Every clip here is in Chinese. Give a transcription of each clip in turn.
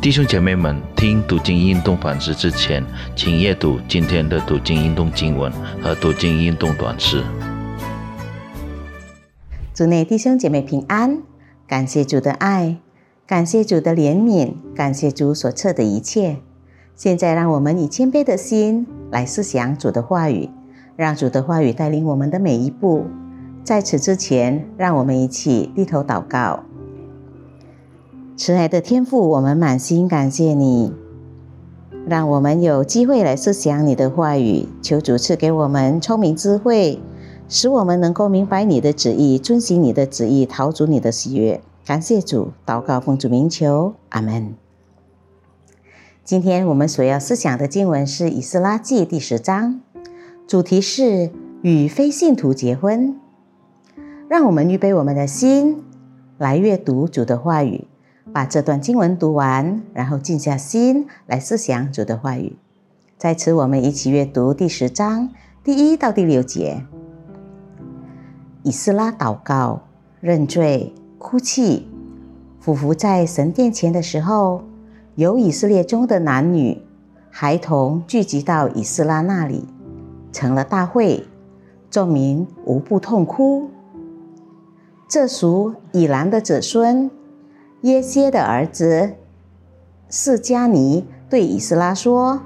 弟兄姐妹们，听读经运动反思之前，请阅读今天的读经运动经文和读经运动短诗。主内弟兄姐妹平安，感谢主的爱，感谢主的怜悯，感谢主所赐的一切。现在，让我们以谦卑的心来思想主的话语，让主的话语带领我们的每一步。在此之前，让我们一起低头祷告。慈爱的天父，我们满心感谢你，让我们有机会来思想你的话语。求主赐给我们聪明智慧。使我们能够明白你的旨意，遵行你的旨意，逃出你的喜悦。感谢主，祷告奉主名求，阿门。今天我们所要思想的经文是《以斯拉记》第十章，主题是与非信徒结婚。让我们预备我们的心来阅读主的话语，把这段经文读完，然后静下心来思想主的话语。在此，我们一起阅读第十章第一到第六节。以斯拉祷告、认罪、哭泣，俯伏在神殿前的时候，有以色列中的男女、孩童聚集到以斯拉那里，成了大会，众民无不痛哭。这属以兰的子孙耶歇的儿子释迦尼对以斯拉说：“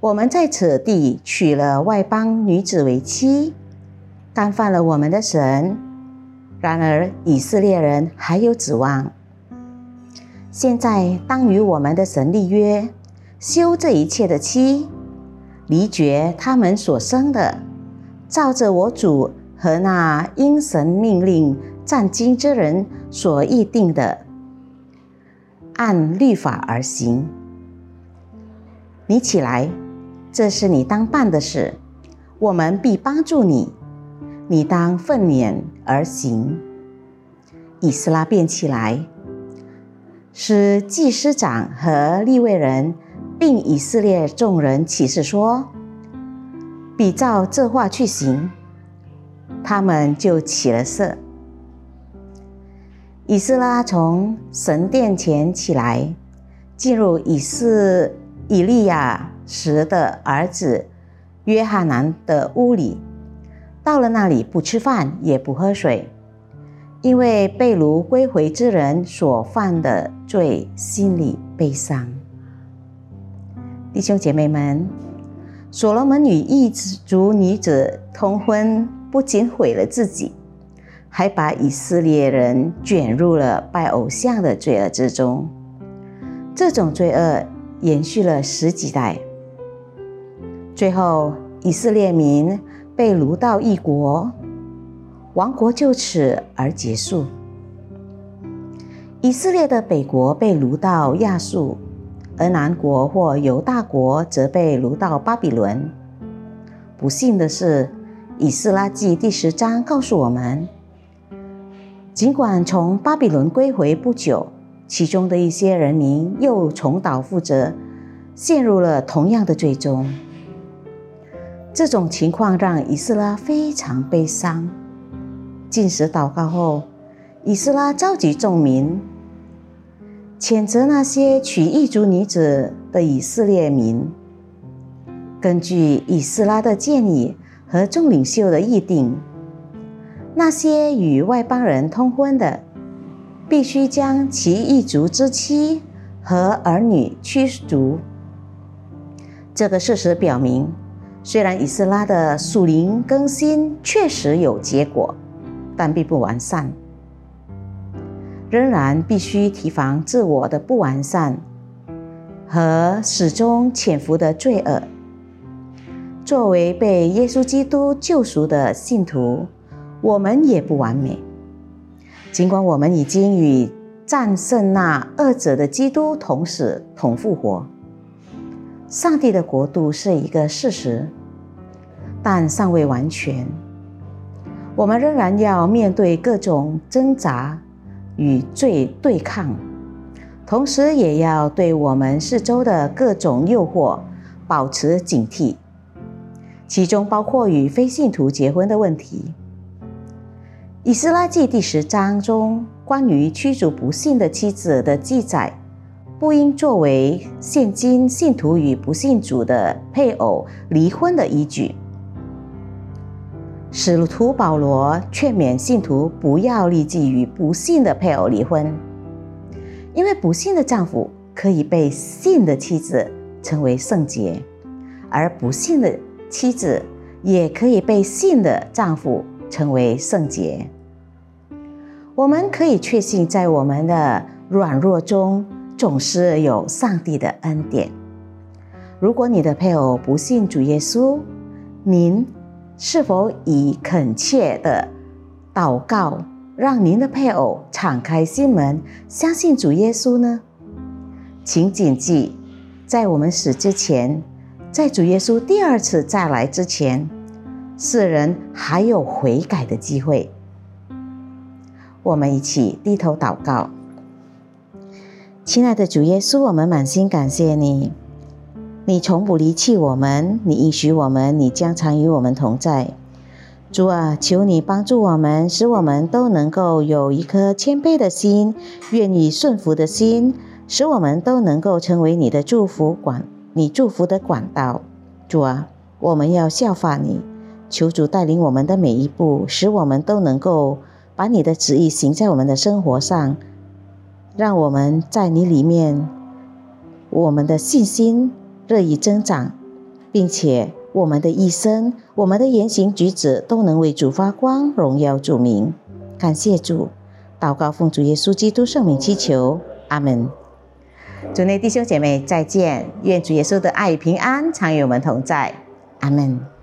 我们在此地娶了外邦女子为妻。”干犯了我们的神，然而以色列人还有指望。现在当与我们的神立约，休这一切的妻，离绝他们所生的，照着我主和那因神命令战经之人所议定的，按律法而行。你起来，这是你当办的事，我们必帮助你。你当奋勉而行。以斯拉便起来，使祭司长和利未人，并以色列众人起誓说：“比照这话去行。”他们就起了色。以斯拉从神殿前起来，进入以斯以利亚时的儿子约翰南的屋里。到了那里，不吃饭，也不喝水，因为被掳归回之人所犯的罪，心里悲伤。弟兄姐妹们，所罗门与异族女子通婚，不仅毁了自己，还把以色列人卷入了拜偶像的罪恶之中。这种罪恶延续了十几代，最后以色列民。被掳到异国，王国就此而结束。以色列的北国被掳到亚述，而南国或犹大国则被掳到巴比伦。不幸的是，《以斯拉记》第十章告诉我们，尽管从巴比伦归回不久，其中的一些人民又重蹈覆辙，陷入了同样的罪中。这种情况让以斯拉非常悲伤。进食祷告后，以斯拉召集众民，谴责那些娶异族女子的以色列民。根据以斯拉的建议和众领袖的议定，那些与外邦人通婚的，必须将其异族之妻和儿女驱逐。这个事实表明。虽然以斯拉的属灵更新确实有结果，但并不完善，仍然必须提防自我的不完善和始终潜伏的罪恶。作为被耶稣基督救赎的信徒，我们也不完美。尽管我们已经与战胜那二者的基督同死同复活。上帝的国度是一个事实，但尚未完全。我们仍然要面对各种挣扎与罪对抗，同时也要对我们四周的各种诱惑保持警惕，其中包括与非信徒结婚的问题。以斯拉记第十章中关于驱逐不幸的妻子的记载，不应作为现今信徒与不信主的配偶离婚的依据。使徒保罗劝勉信徒不要立即与不信的配偶离婚，因为不信的丈夫可以被信的妻子称为圣洁，而不信的妻子也可以被信的丈夫称为圣洁。我们可以确信，在我们的软弱中，总是有上帝的恩典。如果你的配偶不信主耶稣，您。是否以恳切的祷告，让您的配偶敞开心门，相信主耶稣呢？请谨记，在我们死之前，在主耶稣第二次再来之前，世人还有悔改的机会。我们一起低头祷告，亲爱的主耶稣，我们满心感谢你。你从不离弃我们，你应许我们，你将常与我们同在。主啊，求你帮助我们，使我们都能够有一颗谦卑的心，愿意顺服的心，使我们都能够成为你的祝福管，你祝福的管道。主啊，我们要效法你，求主带领我们的每一步，使我们都能够把你的旨意行在我们的生活上，让我们在你里面，我们的信心。日益增长，并且我们的一生、我们的言行举止都能为主发光、荣耀主名。感谢主，祷告奉主耶稣基督圣名祈求，阿门。主内弟兄姐妹再见，愿主耶稣的爱与平安常与我们同在，阿门。